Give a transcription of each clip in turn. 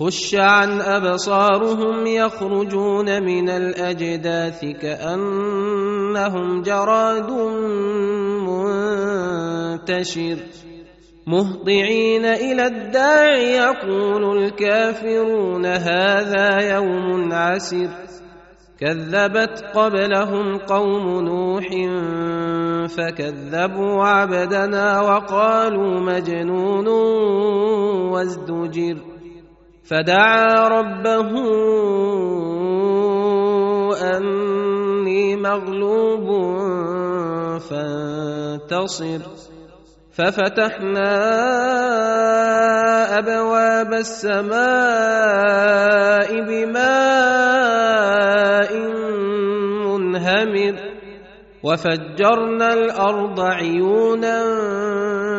خش عن أبصارهم يخرجون من الأجداث كأنهم جراد منتشر. مهطعين إلى الداع يقول الكافرون هذا يوم عسر. كذبت قبلهم قوم نوح فكذبوا عبدنا وقالوا مجنون وازدجر. فدعا ربه أني مغلوب فانتصر. ففتحنا أبواب السماء بماء منهمر. وفجرنا الأرض عيونا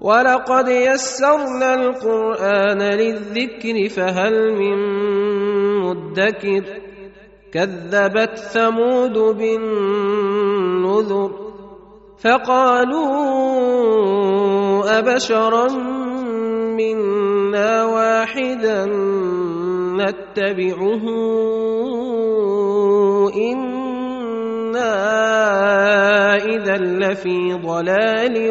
ولقد يسرنا القران للذكر فهل من مدكر كذبت ثمود بالنذر فقالوا ابشرا منا واحدا نتبعه أنا اذا لفي ضلال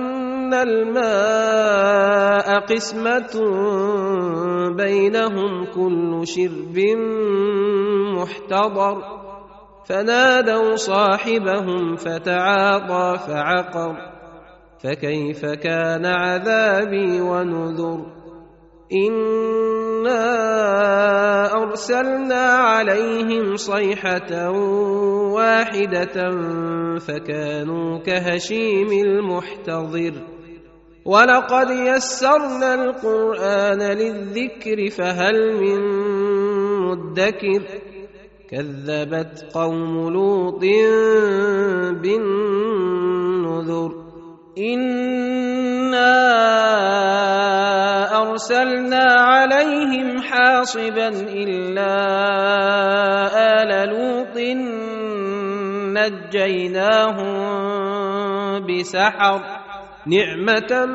الماء قسمة بينهم كل شرب محتضر فنادوا صاحبهم فتعاطى فعقر فكيف كان عذابي ونذر انا ارسلنا عليهم صيحه واحدة فكانوا كهشيم المحتضر ولقد يسرنا القران للذكر فهل من مدكر كذبت قوم لوط بالنذر انا ارسلنا عليهم حاصبا الا ال لوط نجيناهم بسحر نعمة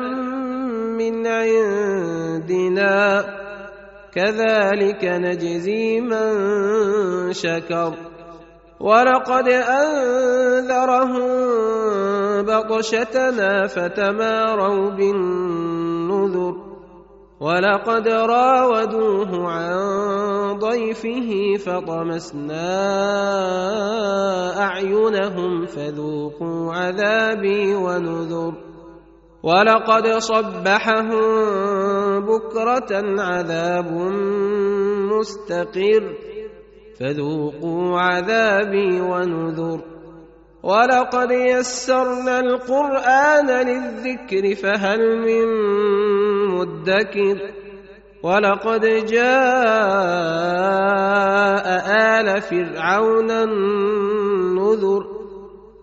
من عندنا. كذلك نجزي من شكر. ولقد أنذرهم بطشتنا فتماروا بالنذر. ولقد راودوه عن ضيفه فطمسنا أعينهم فذوقوا عذابي ونذر. ولقد صبحهم بكرة عذاب مستقر. فذوقوا عذابي ونذر. ولقد يسرنا القرآن للذكر فهل من مدكر. ولقد جاء آل فرعون النذر.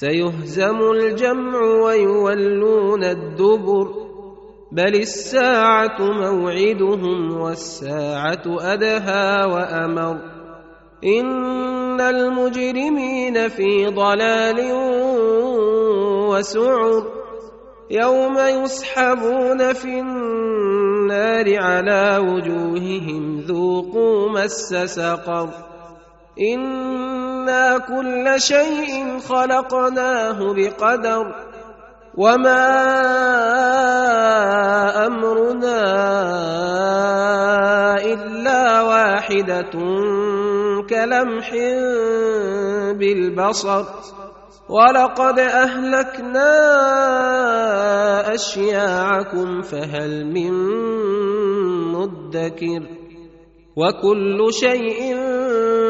سيهزم الجمع ويولون الدبر بل الساعة موعدهم والساعة أدهى وأمر. إن المجرمين في ضلال وسعر يوم يسحبون في النار على وجوههم ذوقوا مس سقر. أنا كل شيء خلقناه بقدر وما امرنا الا واحدة كلمح بالبصر ولقد اهلكنا اشياعكم فهل من مدكر وكل شيء